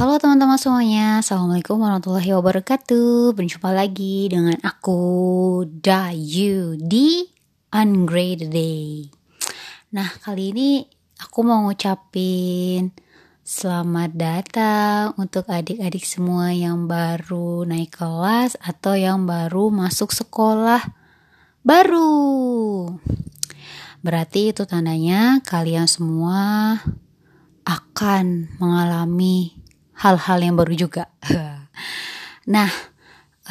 Halo teman-teman semuanya, Assalamualaikum warahmatullahi wabarakatuh. Berjumpa lagi dengan aku Dayu di Ungraded Day. Nah kali ini aku mau ngucapin Selamat datang untuk adik-adik semua yang baru naik kelas Atau yang baru masuk sekolah baru. Berarti itu tandanya kalian semua akan mengalami hal-hal yang baru juga. nah,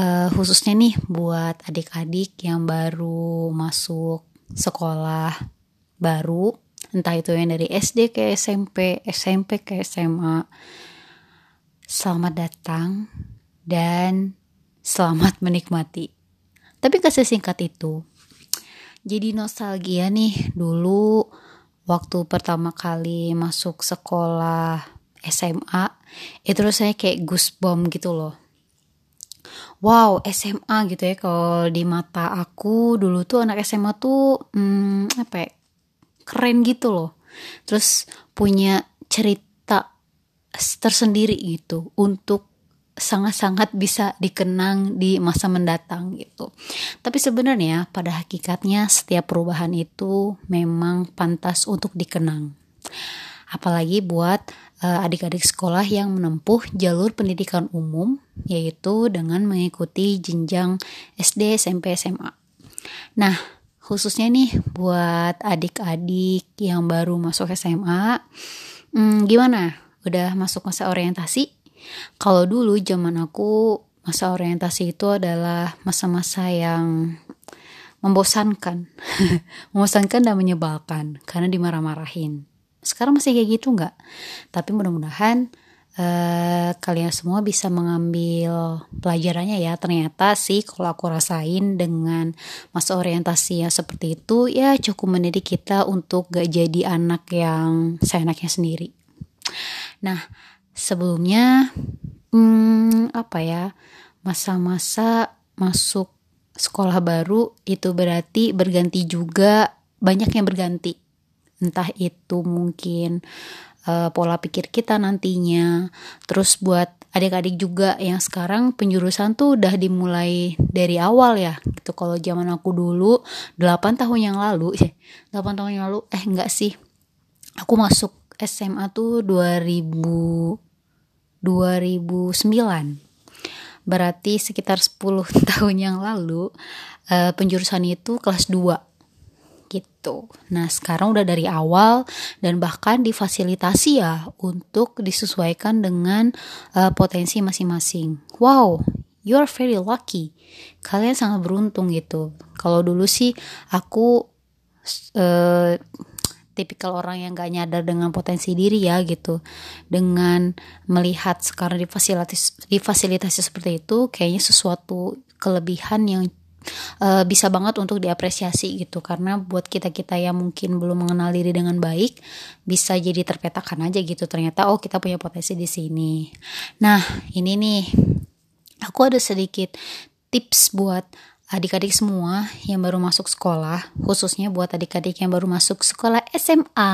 uh, khususnya nih buat adik-adik yang baru masuk sekolah baru, entah itu yang dari SD ke SMP, SMP ke SMA. Selamat datang dan selamat menikmati. Tapi gak sesingkat itu. Jadi nostalgia nih dulu waktu pertama kali masuk sekolah SMA itu rasanya kayak goosebump gitu loh wow SMA gitu ya kalau di mata aku dulu tuh anak SMA tuh hmm, apa ya, keren gitu loh terus punya cerita tersendiri gitu untuk sangat-sangat bisa dikenang di masa mendatang gitu. Tapi sebenarnya pada hakikatnya setiap perubahan itu memang pantas untuk dikenang. Apalagi buat adik-adik sekolah yang menempuh jalur pendidikan umum yaitu dengan mengikuti jenjang SD, SMP, SMA. Nah, khususnya nih buat adik-adik yang baru masuk SMA, hmm, gimana? Udah masuk masa orientasi? Kalau dulu zaman aku masa orientasi itu adalah masa-masa yang membosankan. membosankan dan menyebalkan karena dimarah-marahin. Sekarang masih kayak gitu nggak? Tapi mudah-mudahan uh, kalian semua bisa mengambil pelajarannya ya. Ternyata sih kalau aku rasain dengan masa orientasi yang seperti itu ya cukup mendidik kita untuk gak jadi anak yang seenaknya sendiri. Nah, sebelumnya hmm, apa ya masa-masa masuk sekolah baru itu berarti berganti juga banyak yang berganti entah itu mungkin uh, pola pikir kita nantinya. Terus buat adik-adik juga yang sekarang penjurusan tuh udah dimulai dari awal ya. Gitu kalau zaman aku dulu 8 tahun yang lalu ya 8 tahun yang lalu eh enggak sih. Aku masuk SMA tuh 2000 2009 berarti sekitar 10 tahun yang lalu uh, penjurusan itu kelas 2 gitu. Nah, sekarang udah dari awal dan bahkan difasilitasi ya untuk disesuaikan dengan uh, potensi masing-masing. Wow, you are very lucky. Kalian sangat beruntung gitu. Kalau dulu sih aku uh, tipikal orang yang gak nyadar dengan potensi diri ya gitu dengan melihat sekarang difasilitasi difasilitasi seperti itu kayaknya sesuatu kelebihan yang uh, bisa banget untuk diapresiasi gitu. Karena buat kita kita yang mungkin belum mengenal diri dengan baik bisa jadi terpetakan aja gitu. Ternyata oh kita punya potensi di sini. Nah ini nih. Aku ada sedikit tips buat adik-adik semua yang baru masuk sekolah, khususnya buat adik-adik yang baru masuk sekolah SMA.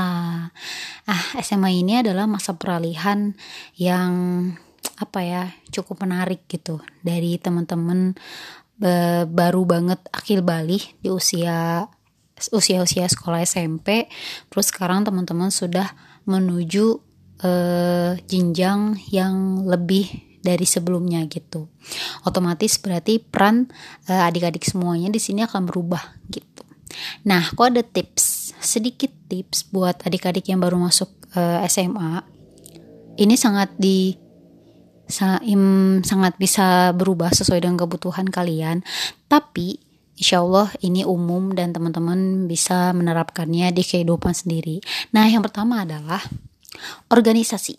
Ah, SMA ini adalah masa peralihan yang apa ya, cukup menarik gitu dari teman-teman baru banget akil balik di usia usia-usia sekolah SMP, terus sekarang teman-teman sudah menuju uh, jenjang yang lebih dari sebelumnya gitu. Otomatis berarti peran uh, adik-adik semuanya di sini akan berubah gitu. Nah, kok ada tips, sedikit tips buat adik-adik yang baru masuk uh, eh, SMA. Ini sangat di sangat bisa berubah sesuai dengan kebutuhan kalian, tapi Insya Allah ini umum dan teman-teman bisa menerapkannya di kehidupan sendiri. Nah, yang pertama adalah organisasi.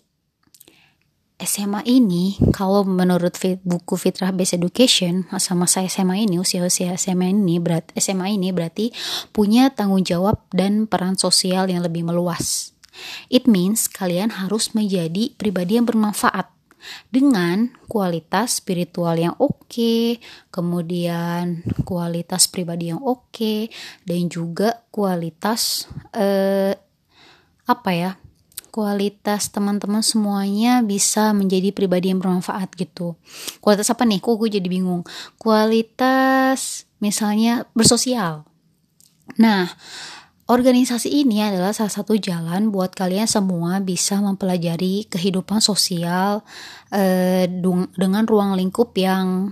SMA ini kalau menurut fit, buku Fitrah Based Education masa-masa SMA ini usia-usia SMA ini berat SMA ini berarti punya tanggung jawab dan peran sosial yang lebih meluas. It means kalian harus menjadi pribadi yang bermanfaat dengan kualitas spiritual yang oke, kemudian kualitas pribadi yang oke dan juga kualitas eh, apa ya? kualitas teman-teman semuanya bisa menjadi pribadi yang bermanfaat gitu. Kualitas apa nih? Kok gue jadi bingung. Kualitas misalnya bersosial. Nah, organisasi ini adalah salah satu jalan buat kalian semua bisa mempelajari kehidupan sosial eh, dengan ruang lingkup yang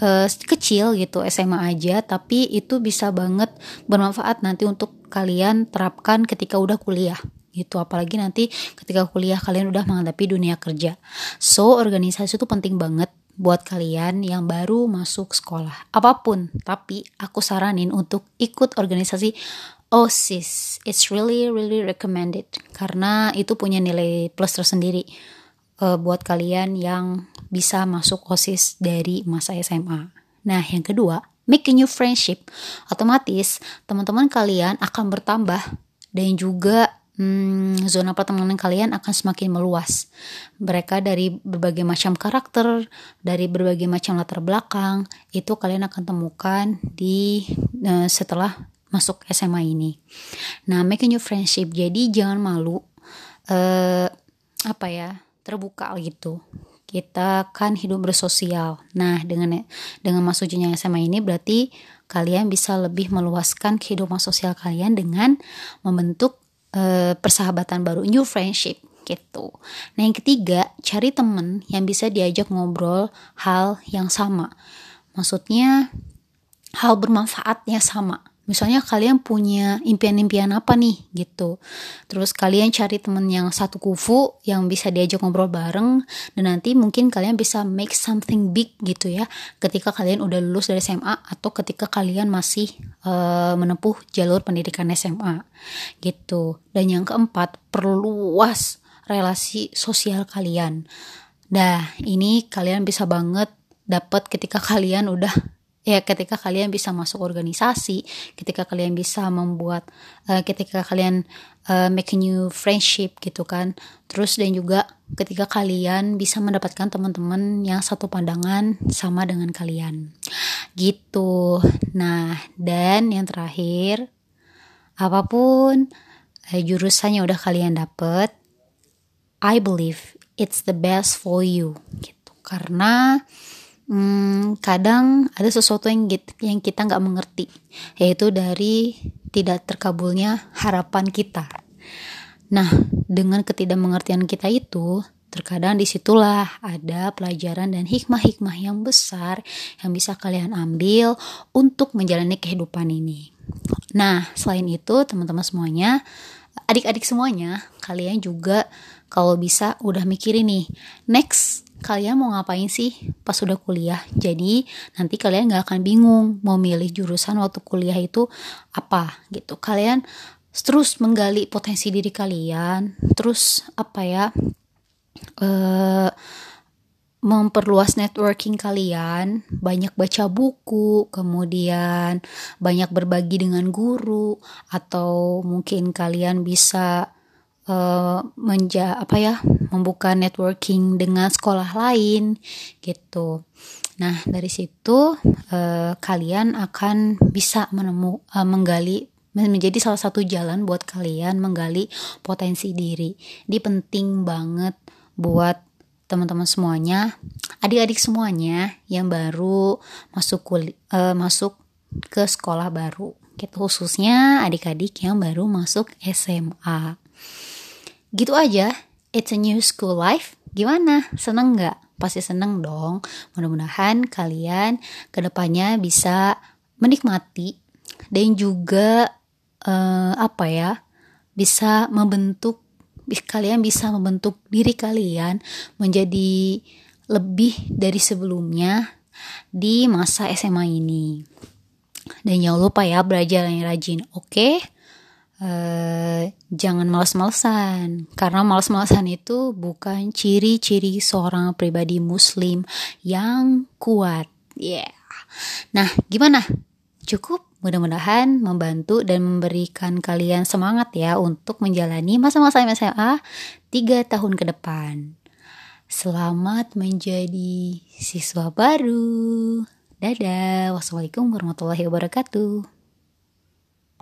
uh, kecil gitu SMA aja. Tapi itu bisa banget bermanfaat nanti untuk kalian terapkan ketika udah kuliah gitu. Apalagi nanti ketika kuliah kalian udah menghadapi dunia kerja. So organisasi itu penting banget buat kalian yang baru masuk sekolah. Apa pun tapi aku saranin untuk ikut organisasi OSIS it's really really recommended karena itu punya nilai plus tersendiri uh, buat kalian yang bisa masuk OSIS dari masa SMA. Nah, yang kedua, make a new friendship. Otomatis teman-teman kalian akan bertambah dan juga hmm, zona pertemanan kalian akan semakin meluas. Mereka dari berbagai macam karakter, dari berbagai macam latar belakang, itu kalian akan temukan di uh, setelah masuk SMA ini. Nah, make a new friendship. Jadi jangan malu uh, apa ya? terbuka gitu kita kan hidup bersosial nah dengan dengan masuknya SMA ini berarti kalian bisa lebih meluaskan kehidupan sosial kalian dengan membentuk uh, persahabatan baru new friendship gitu. Nah yang ketiga cari temen yang bisa diajak ngobrol hal yang sama. Maksudnya hal bermanfaatnya sama misalnya kalian punya impian-impian apa nih gitu. Terus kalian cari temen yang satu kufu yang bisa diajak ngobrol bareng dan nanti mungkin kalian bisa make something big gitu ya ketika kalian udah lulus dari SMA atau ketika kalian masih uh, menempuh jalur pendidikan SMA gitu. Dan yang keempat perluas relasi sosial kalian. Nah, ini kalian bisa banget dapat ketika kalian udah ya ketika kalian bisa masuk organisasi ketika kalian bisa membuat uh, ketika kalian uh, make a new friendship gitu kan. Terus dan juga ketika kalian bisa mendapatkan teman-teman yang satu pandangan sama dengan kalian. Gitu. Nah dan yang terakhir apa pun uh, jurusannya udah kalian dapet I believe it's the best for you. Gitu. Karena hmm, kadang ada sesuatu yang yang kita nggak mengerti yaitu dari tidak terkabulnya harapan kita nah dengan ketidakmengertian kita itu terkadang di situlah ada pelajaran dan hikmah-hikmah yang besar yang bisa kalian ambil untuk menjalani kehidupan ini. Nah, selain itu, teman-teman semuanya, adik-adik semuanya, kalian juga kalau bisa udah mikirin nih, next kalian mau ngapain sih pas udah kuliah? Jadi nanti kalian nggak akan bingung mau milih jurusan waktu kuliah itu apa gitu. Kalian terus menggali potensi diri kalian terus apa ya uh, memperluas networking kalian, banyak baca buku, kemudian banyak berbagi dengan guru, atau mungkin kalian bisa uh, menja apa ya membuka networking dengan sekolah lain gitu. Nah dari situ uh, kalian akan bisa menemu uh, menggali menjadi salah satu jalan buat kalian menggali potensi diri. Ini penting banget buat teman-teman semuanya, adik-adik semuanya yang baru masuk kul uh, masuk ke sekolah baru. Gitu khususnya adik-adik yang baru masuk SMA. Gitu aja, it's a new school life. Gimana? Seneng nggak? Pasti seneng dong. Mudah-mudahan kalian ke depannya bisa menikmati dan juga uh, apa ya bisa membentuk kalian bisa membentuk diri kalian menjadi lebih dari sebelumnya di masa SMA ini. Dan jangan lupa ya belajar yang rajin, oke? Okay? Uh, jangan males-malesan. Karena males-malesan itu bukan ciri-ciri seorang pribadi muslim yang kuat. Yeah. nah gimana? Cukup mudah-mudahan membantu dan memberikan kalian semangat ya untuk menjalani masa-masa SMA 3 tahun ke depan. Selamat menjadi siswa baru. Dadah. Wassalamualaikum warahmatullahi wabarakatuh